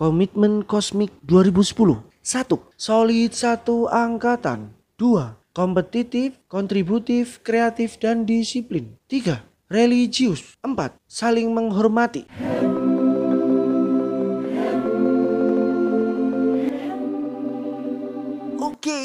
Komitmen Kosmik 2010 1. Solid satu angkatan 2. Kompetitif, kontributif, kreatif, dan disiplin 3. Religius 4. Saling menghormati Oke,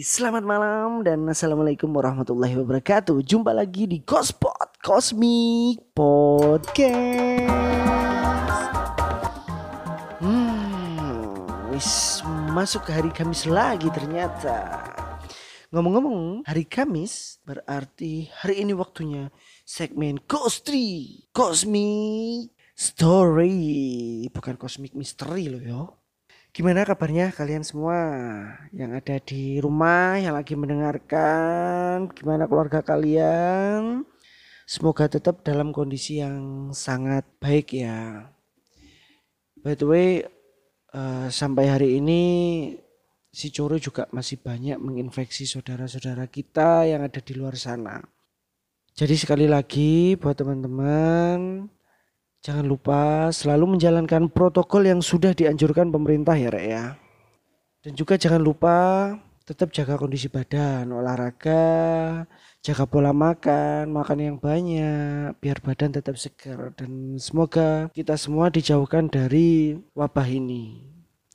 selamat malam dan assalamualaikum warahmatullahi wabarakatuh. Jumpa lagi di Kospot Cosmic Podcast. Wis masuk ke hari Kamis lagi ternyata. Ngomong-ngomong, hari Kamis berarti hari ini waktunya segmen Kostri Cosmic Story, bukan Cosmic Mystery loh yo. Gimana kabarnya kalian semua yang ada di rumah yang lagi mendengarkan? Gimana keluarga kalian? Semoga tetap dalam kondisi yang sangat baik ya. By the way, uh, sampai hari ini si Coro juga masih banyak menginfeksi saudara-saudara kita yang ada di luar sana. Jadi sekali lagi buat teman-teman Jangan lupa selalu menjalankan protokol yang sudah dianjurkan pemerintah ya Rek ya. Dan juga jangan lupa tetap jaga kondisi badan, olahraga, jaga pola makan, makan yang banyak biar badan tetap segar dan semoga kita semua dijauhkan dari wabah ini.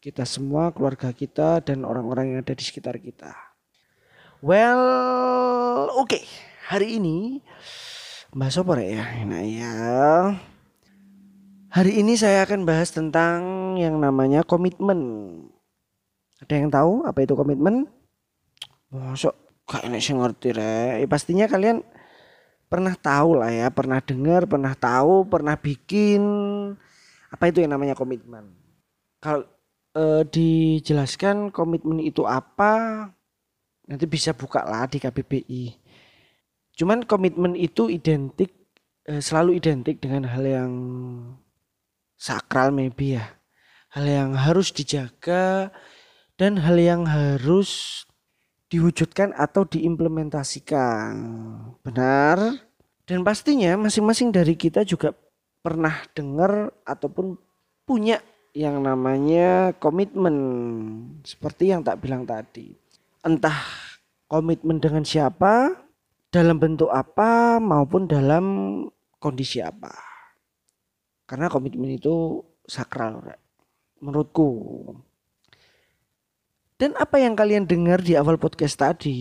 Kita semua, keluarga kita dan orang-orang yang ada di sekitar kita. Well, oke. Okay. Hari ini Mbak Sopo ya? Nah ya. Hari ini saya akan bahas tentang yang namanya komitmen. Ada yang tahu apa itu komitmen? Masuk gak enak sih ngerti re. Eh, pastinya kalian pernah tahu lah ya, pernah dengar, pernah tahu, pernah bikin apa itu yang namanya komitmen. Kalau e, dijelaskan komitmen itu apa, nanti bisa buka lah di KBBI. Cuman komitmen itu identik e, selalu identik dengan hal yang sakral maybe ya. Hal yang harus dijaga dan hal yang harus diwujudkan atau diimplementasikan. Benar? Dan pastinya masing-masing dari kita juga pernah dengar ataupun punya yang namanya komitmen seperti yang tak bilang tadi. Entah komitmen dengan siapa, dalam bentuk apa maupun dalam kondisi apa. Karena komitmen itu sakral menurutku. Dan apa yang kalian dengar di awal podcast tadi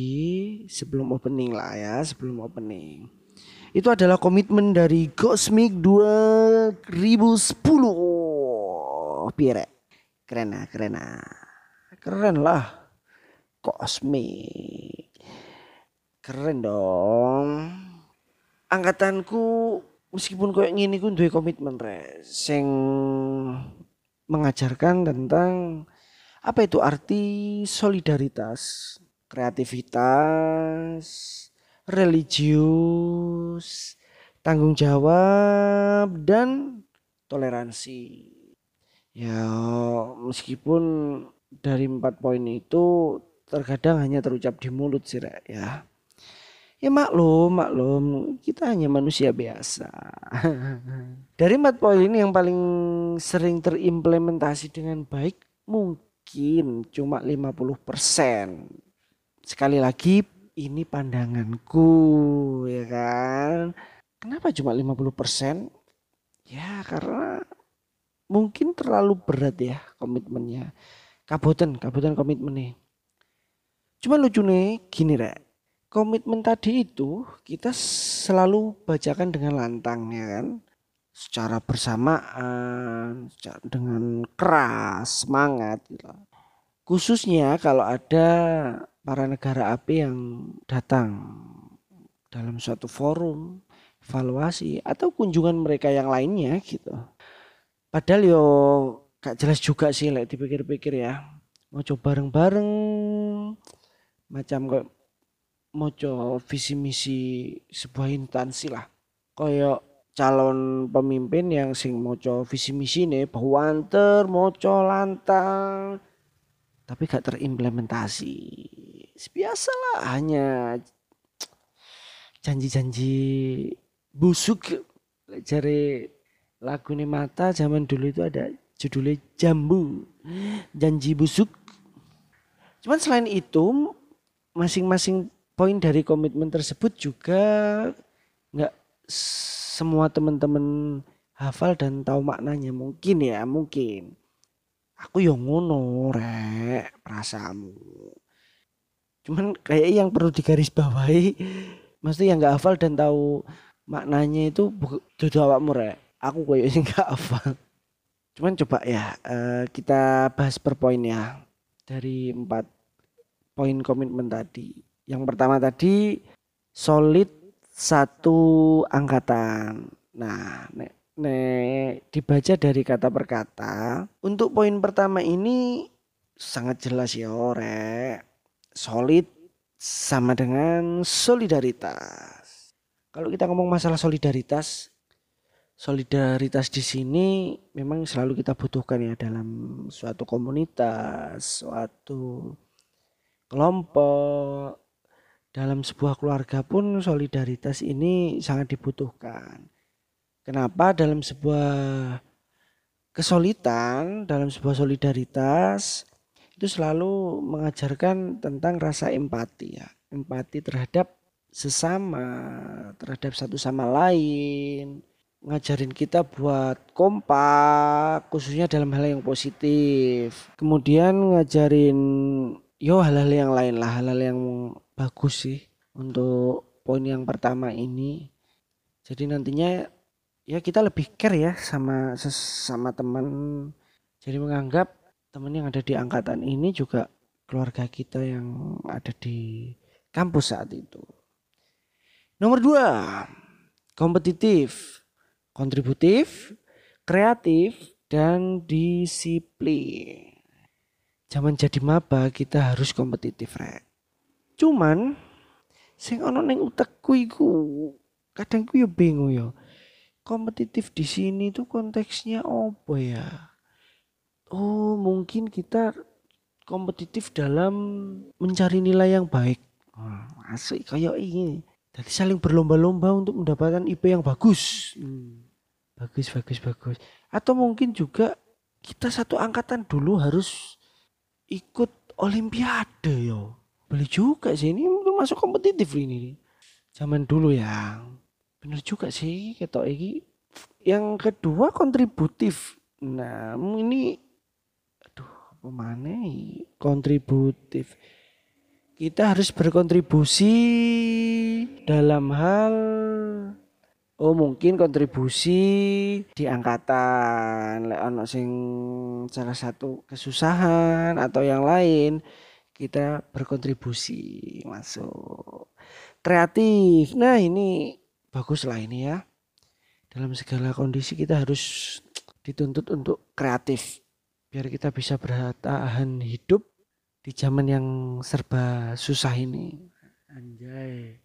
sebelum opening lah ya, sebelum opening. Itu adalah komitmen dari Cosmic 2010. Pire. Keren lah, keren lah. Keren lah. Cosmic. Keren dong. Angkatanku meskipun kayak gini ku duwe komitmen re sing mengajarkan tentang apa itu arti solidaritas, kreativitas, religius, tanggung jawab dan toleransi. Ya meskipun dari empat poin itu terkadang hanya terucap di mulut sih ya. Ya maklum, maklum, kita hanya manusia biasa. Dari empat poin ini yang paling sering terimplementasi dengan baik mungkin cuma 50%. Sekali lagi ini pandanganku ya kan. Kenapa cuma 50%? Ya karena mungkin terlalu berat ya komitmennya. Kabutan, kabutan komitmen nih. Cuma lucu nih gini rek komitmen tadi itu kita selalu bacakan dengan lantang ya kan secara bersamaan secara dengan keras semangat gitu. khususnya kalau ada para negara api yang datang dalam suatu forum evaluasi atau kunjungan mereka yang lainnya gitu. Padahal yo gak jelas juga sih like, dipikir-pikir ya. Mau coba bareng-bareng macam kok moco visi misi sebuah instansi lah. Koyo calon pemimpin yang sing moco visi misi nih bawanter moco lantang. Tapi gak terimplementasi. Biasa lah hanya janji-janji busuk. Cari lagu nih mata zaman dulu itu ada judulnya Jambu. Janji Busuk. Cuman selain itu masing-masing poin dari komitmen tersebut juga nggak semua teman-teman hafal dan tahu maknanya. Mungkin ya mungkin. Aku yang ngono rek perasaanmu. Cuman kayak yang perlu digarisbawahi maksudnya yang nggak hafal dan tahu maknanya itu jodoh awakmu rek. Aku kayaknya nggak hafal. Cuman coba ya uh, kita bahas per poin ya. Dari empat poin komitmen tadi. Yang pertama tadi solid satu angkatan nah nek Nek dibaca dari kata per kata, untuk poin pertama ini sangat jelas ya, ore. Solid sama dengan solidaritas. Kalau kita ngomong masalah solidaritas, solidaritas di sini memang selalu kita butuhkan ya dalam suatu komunitas, suatu kelompok, dalam sebuah keluarga pun solidaritas ini sangat dibutuhkan. Kenapa? Dalam sebuah kesulitan, dalam sebuah solidaritas itu selalu mengajarkan tentang rasa empati ya. Empati terhadap sesama, terhadap satu sama lain, ngajarin kita buat kompak khususnya dalam hal yang positif. Kemudian ngajarin yo hal-hal yang lain lah hal-hal yang bagus sih untuk poin yang pertama ini. Jadi nantinya ya kita lebih care ya sama sama teman. Jadi menganggap teman yang ada di angkatan ini juga keluarga kita yang ada di kampus saat itu. Nomor dua kompetitif kontributif kreatif dan disiplin zaman jadi maba kita harus kompetitif rek cuman sing ono neng utekku iku kadang ku yo bingung yo kompetitif di sini tuh konteksnya apa ya? Oh, mungkin kita kompetitif dalam mencari nilai yang baik. Oh, asik kayak ini. Jadi saling berlomba-lomba untuk mendapatkan IP yang bagus. Hmm. Bagus, bagus, bagus. Atau mungkin juga kita satu angkatan dulu harus ikut olimpiade yo. Boleh juga sih ini masuk kompetitif ini. Zaman dulu ya bener juga sih ketok iki. Yang kedua kontributif. Nah ini aduh mana kontributif. Kita harus berkontribusi dalam hal oh mungkin kontribusi di angkatan lek ono sing salah satu kesusahan atau yang lain kita berkontribusi masuk kreatif nah ini bagus lah ini ya. Dalam segala kondisi kita harus dituntut untuk kreatif biar kita bisa bertahan hidup di zaman yang serba susah ini. Anjay.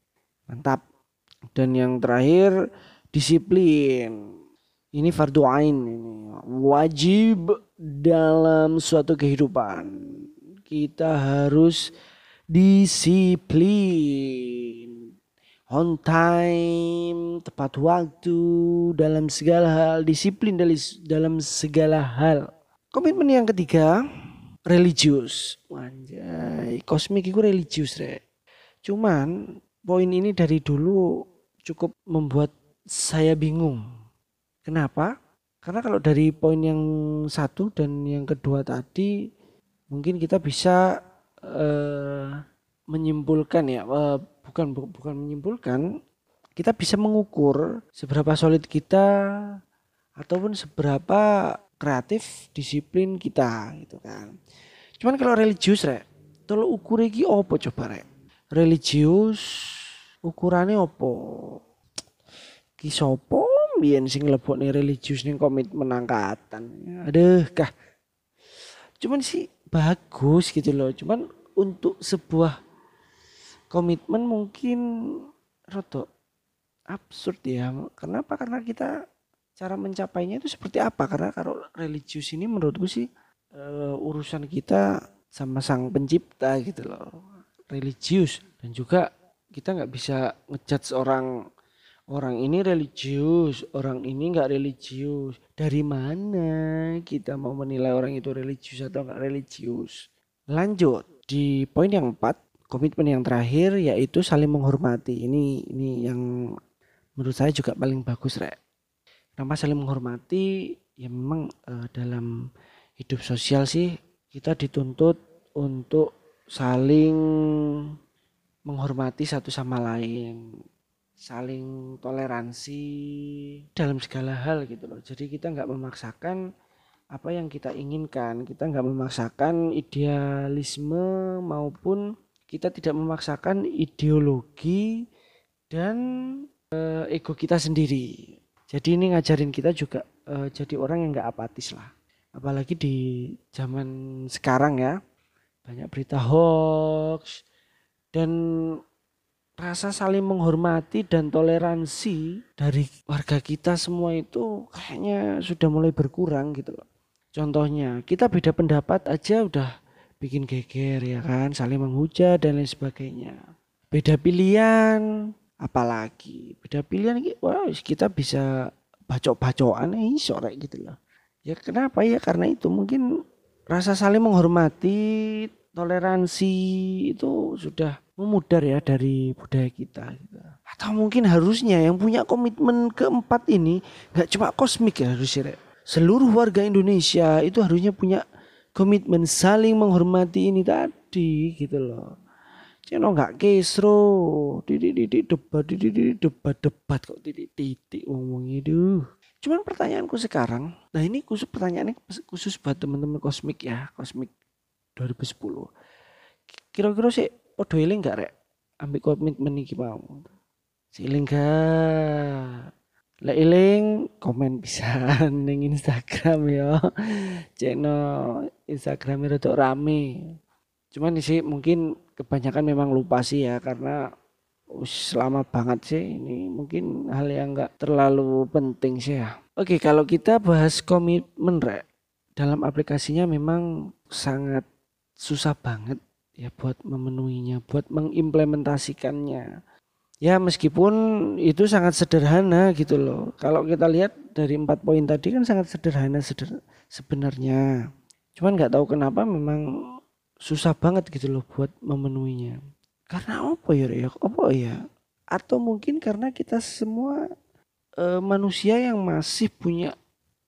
Mantap. Dan yang terakhir disiplin. Ini fardu ain ini. Wajib dalam suatu kehidupan. Kita harus disiplin on time, tepat waktu dalam segala hal, disiplin dalam segala hal. Komitmen yang ketiga, religius. Wanjay, kosmik itu religius, re. Cuman poin ini dari dulu cukup membuat saya bingung. Kenapa? Karena kalau dari poin yang satu dan yang kedua tadi, mungkin kita bisa uh, menyimpulkan ya, uh, bukan bukan menyimpulkan kita bisa mengukur seberapa solid kita ataupun seberapa kreatif disiplin kita gitu kan. Cuman kalau religius rek, tolong ukur iki opo coba rek? Religius ukurannya opo? Ki sopo biyen sing nih religius nih komitmen angkatan. Aduh kah. Cuman sih bagus gitu loh. Cuman untuk sebuah komitmen mungkin roto absurd ya. Kenapa? Karena kita cara mencapainya itu seperti apa? Karena kalau religius ini menurutku sih uh, urusan kita sama sang pencipta gitu loh. Religius dan juga kita nggak bisa ngejudge orang orang ini religius, orang ini nggak religius. Dari mana kita mau menilai orang itu religius atau nggak religius? Lanjut di poin yang empat, komitmen yang terakhir yaitu saling menghormati. Ini ini yang menurut saya juga paling bagus, Rek. Kenapa saling menghormati? Ya memang uh, dalam hidup sosial sih kita dituntut untuk saling menghormati satu sama lain saling toleransi dalam segala hal gitu loh. Jadi kita nggak memaksakan apa yang kita inginkan kita nggak memaksakan idealisme maupun kita tidak memaksakan ideologi dan uh, ego kita sendiri. Jadi ini ngajarin kita juga uh, jadi orang yang nggak apatis lah. Apalagi di zaman sekarang ya banyak berita hoax dan rasa saling menghormati dan toleransi dari warga kita semua itu kayaknya sudah mulai berkurang gitu loh. Contohnya, kita beda pendapat aja udah bikin geger ya kan, saling menghujat dan lain sebagainya. Beda pilihan, apalagi beda pilihan wah kita bisa bacok-bacokan nih sore gitu loh. Ya kenapa ya? Karena itu mungkin rasa saling menghormati, toleransi itu sudah memudar ya dari budaya kita. Atau mungkin harusnya yang punya komitmen keempat ini nggak cuma kosmik ya harusnya. Seluruh warga Indonesia itu harusnya punya komitmen saling menghormati ini tadi gitu loh. Ceno nggak kesro, titik titik debat, titik debat debat kok titik titik ngomong itu. Cuman pertanyaanku sekarang, nah ini khusus pertanyaannya khusus buat teman-teman kosmik ya, kosmik 2010. Kira-kira sih podo eling gak rek? Ambil komitmen iki mau. Siling gak. Lek eling komen bisa ning Instagram ya channel Instagram itu rame. Cuman sih mungkin kebanyakan memang lupa sih ya karena selama banget sih ini. Mungkin hal yang enggak terlalu penting sih ya. Oke kalau kita bahas komitmen rek dalam aplikasinya memang sangat susah banget ya buat memenuhinya, buat mengimplementasikannya. Ya meskipun itu sangat sederhana gitu loh. Kalau kita lihat dari empat poin tadi kan sangat sederhana seder sebenarnya. Cuman nggak tahu kenapa memang susah banget gitu loh buat memenuhinya. Karena apa ya? ya? Apa ya? Atau mungkin karena kita semua e, manusia yang masih punya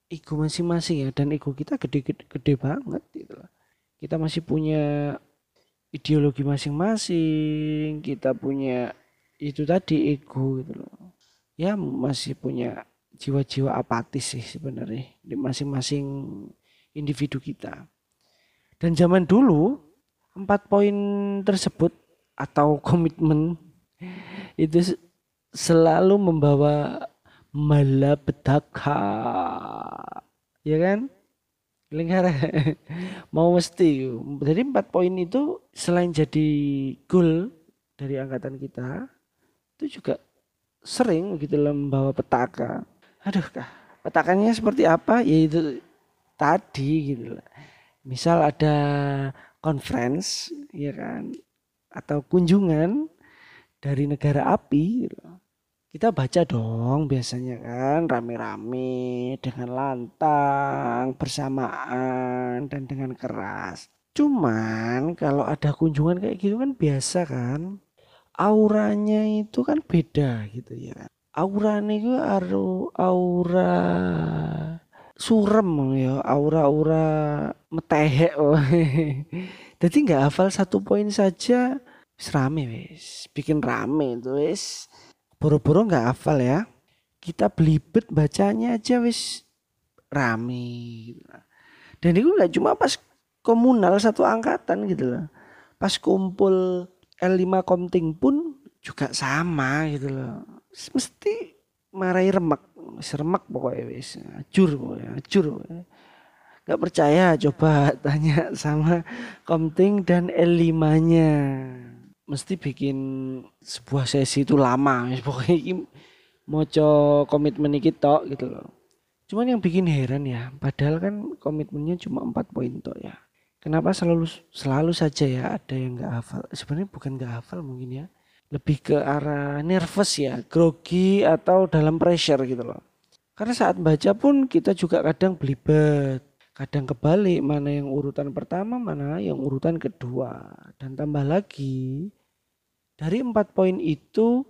ego masing-masing ya dan ego kita gede-gede gede banget gitu loh. Kita masih punya ideologi masing-masing, kita punya itu tadi ego gitu loh. Ya masih punya jiwa-jiwa apatis sih sebenarnya di masing-masing individu kita. Dan zaman dulu empat poin tersebut atau komitmen itu selalu membawa malapetaka ya kan lingkar. Mau mesti. Jadi empat poin itu selain jadi goal dari angkatan kita itu juga sering gitu loh membawa petaka. Aduh kah petakannya seperti apa? Yaitu tadi gitu loh. Misal ada conference ya kan? Atau kunjungan dari negara api gitu kita baca dong biasanya kan rame-rame dengan lantang bersamaan dan dengan keras. Cuman kalau ada kunjungan kayak gitu kan biasa kan. Auranya itu kan beda gitu ya. Kan auranya itu aru aura surem ya aura-aura metehek jadi nggak hafal satu poin saja wis rame wis. Bikin rame itu wis boro-boro nggak hafal ya. Kita belibet bacanya aja wis rame gitu. dan itu nggak cuma pas komunal satu angkatan gitu loh. Pas kumpul L5 Komting pun juga sama gitu loh. Mesti marahi remek seremek pokoknya wis. Acur pokoknya acur pokoknya. Gak percaya coba tanya sama Komting dan L5 nya mesti bikin sebuah sesi itu lama. Pokoknya ini moco komitmen kita gitu loh. Cuman yang bikin heran ya padahal kan komitmennya cuma empat poin toh ya. Kenapa selalu selalu saja ya ada yang nggak hafal? Sebenarnya bukan nggak hafal mungkin ya. Lebih ke arah nervous ya, grogi atau dalam pressure gitu loh. Karena saat baca pun kita juga kadang belibet, kadang kebalik mana yang urutan pertama, mana yang urutan kedua. Dan tambah lagi dari empat poin itu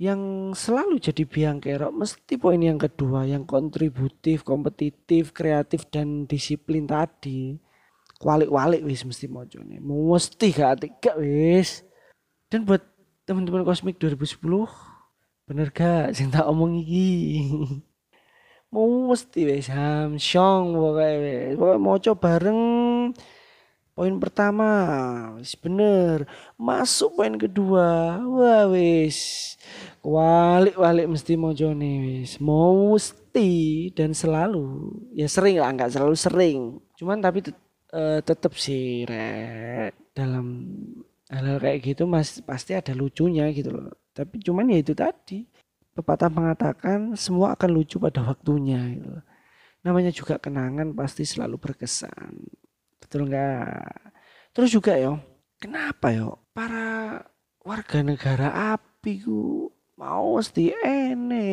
yang selalu jadi biang kerok mesti poin yang kedua yang kontributif, kompetitif, kreatif dan disiplin tadi. Walik-walik wis mesti mojone. Mesti gak tiga wis. Dan buat teman-teman Kosmik 2010 bener gak sing tak omong iki? mesti wis hamsyong pokoknya wis. Pokoknya moco bareng Poin pertama, wis bener. Masuk poin kedua, wah wis. Walik-walik mesti mojone wis. Mau mesti dan selalu. Ya sering lah, nggak selalu sering. Cuman tapi uh, tetep sih re, dalam hal-hal kayak gitu mas pasti ada lucunya gitu loh. Tapi cuman ya itu tadi. Pepatah mengatakan semua akan lucu pada waktunya gitu. Namanya juga kenangan pasti selalu berkesan. Betul enggak? Terus juga yo, kenapa yo para warga negara api ku mau mesti ene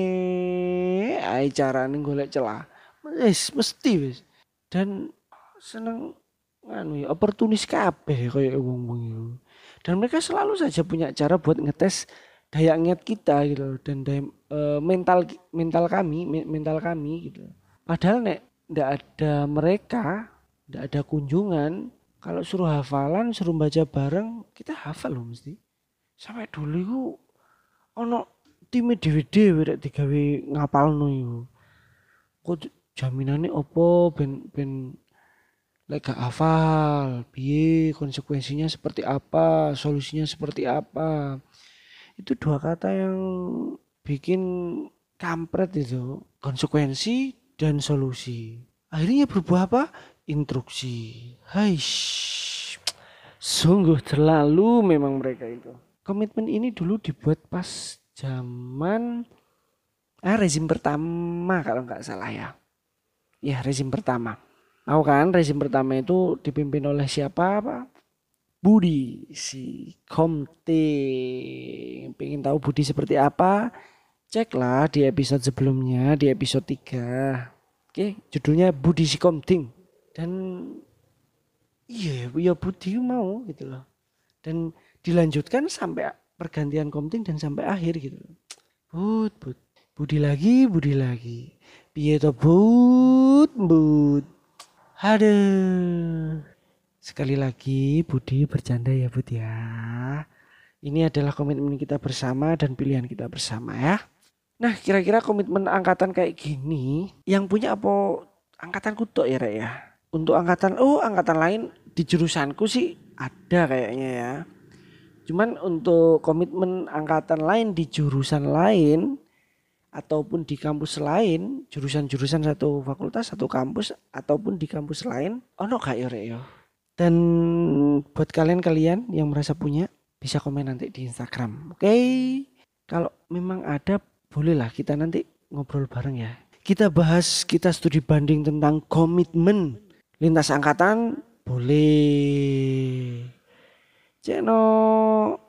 ai carane golek celah. Wis mesti wis. Dan seneng anu ya oportunis kabeh kayak wong-wong. Dan mereka selalu saja punya cara buat ngetes daya ingat kita gitu dan daya, e, mental mental kami mental kami gitu. Padahal nek ndak ada mereka tidak ada kunjungan kalau suruh hafalan suruh baca bareng kita hafal loh mesti. Sampai dulu itu ono tim DVD tidak digawe ngapal no kok jaminannya opo ben ben lega hafal biye konsekuensinya seperti apa solusinya seperti apa itu dua kata yang bikin kampret itu konsekuensi dan solusi akhirnya berbuah apa instruksi. Hai, sungguh terlalu memang mereka itu. Komitmen ini dulu dibuat pas zaman ah, rezim pertama kalau nggak salah ya. Ya rezim pertama. Tahu kan rezim pertama itu dipimpin oleh siapa Pak? Budi. Si Komte. Pengen tahu Budi seperti apa? Ceklah di episode sebelumnya di episode 3. Oke, judulnya Budi si Komting. Dan iya ya Budi mau gitu loh. Dan dilanjutkan sampai pergantian komting dan sampai akhir gitu Bud Bud Budi lagi Budi lagi. Piye to Bud Bud sekali lagi Budi bercanda ya Bud ya ini adalah komitmen kita bersama dan pilihan kita bersama ya Nah, kira-kira komitmen angkatan kayak gini yang punya apa angkatan kutuk ya, Rek ya? untuk angkatan oh angkatan lain di jurusanku sih ada kayaknya ya. Cuman untuk komitmen angkatan lain di jurusan lain ataupun di kampus lain, jurusan-jurusan satu fakultas, satu kampus ataupun di kampus lain, ono gak ya yo? Dan buat kalian-kalian yang merasa punya bisa komen nanti di Instagram. Oke. Okay? Kalau memang ada bolehlah kita nanti ngobrol bareng ya. Kita bahas, kita studi banding tentang komitmen lintas angkatan boleh Ceno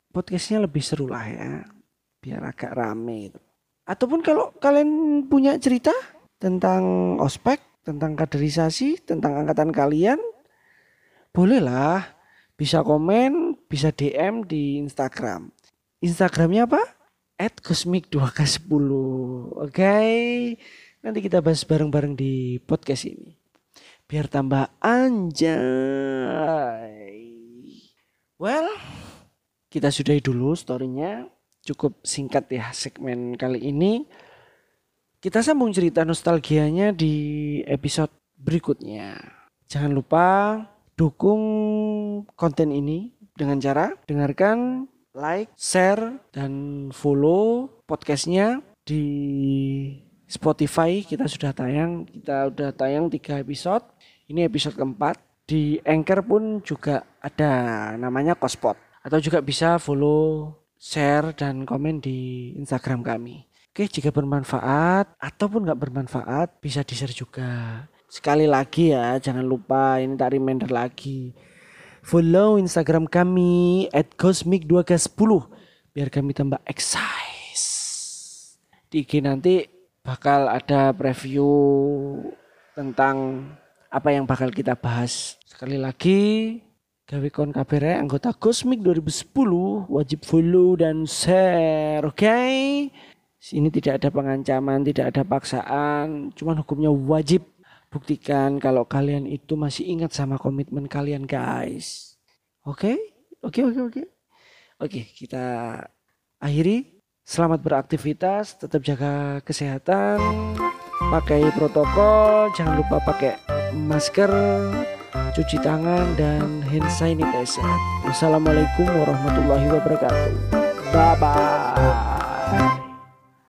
podcastnya lebih seru lah ya biar agak rame itu ataupun kalau kalian punya cerita tentang ospek tentang kaderisasi tentang angkatan kalian bolehlah bisa komen bisa DM di Instagram Instagramnya apa at cosmic 2k10 oke okay? nanti kita bahas bareng-bareng di podcast ini biar tambah anjay. Well, kita sudahi dulu storynya. Cukup singkat ya segmen kali ini. Kita sambung cerita nostalgianya di episode berikutnya. Jangan lupa dukung konten ini dengan cara dengarkan, like, share, dan follow podcastnya di Spotify kita sudah tayang kita sudah tayang tiga episode ini episode keempat. Di Anchor pun juga ada namanya Kospot. Atau juga bisa follow, share, dan komen di Instagram kami. Oke, jika bermanfaat ataupun nggak bermanfaat bisa di-share juga. Sekali lagi ya, jangan lupa ini tak reminder lagi. Follow Instagram kami at cosmic2k10. biar kami tambah exercise. Di IG nanti bakal ada preview tentang apa yang bakal kita bahas. Sekali lagi, gawe kon kabere anggota Cosmic 2010 wajib follow dan share, oke? Okay? Sini tidak ada pengancaman, tidak ada paksaan, cuman hukumnya wajib buktikan kalau kalian itu masih ingat sama komitmen kalian, guys. Oke? Oke, oke, oke. Oke, kita akhiri. Selamat beraktivitas, tetap jaga kesehatan, pakai protokol, jangan lupa pakai masker, cuci tangan, dan hand sanitizer. Wassalamualaikum warahmatullahi wabarakatuh. Bye bye.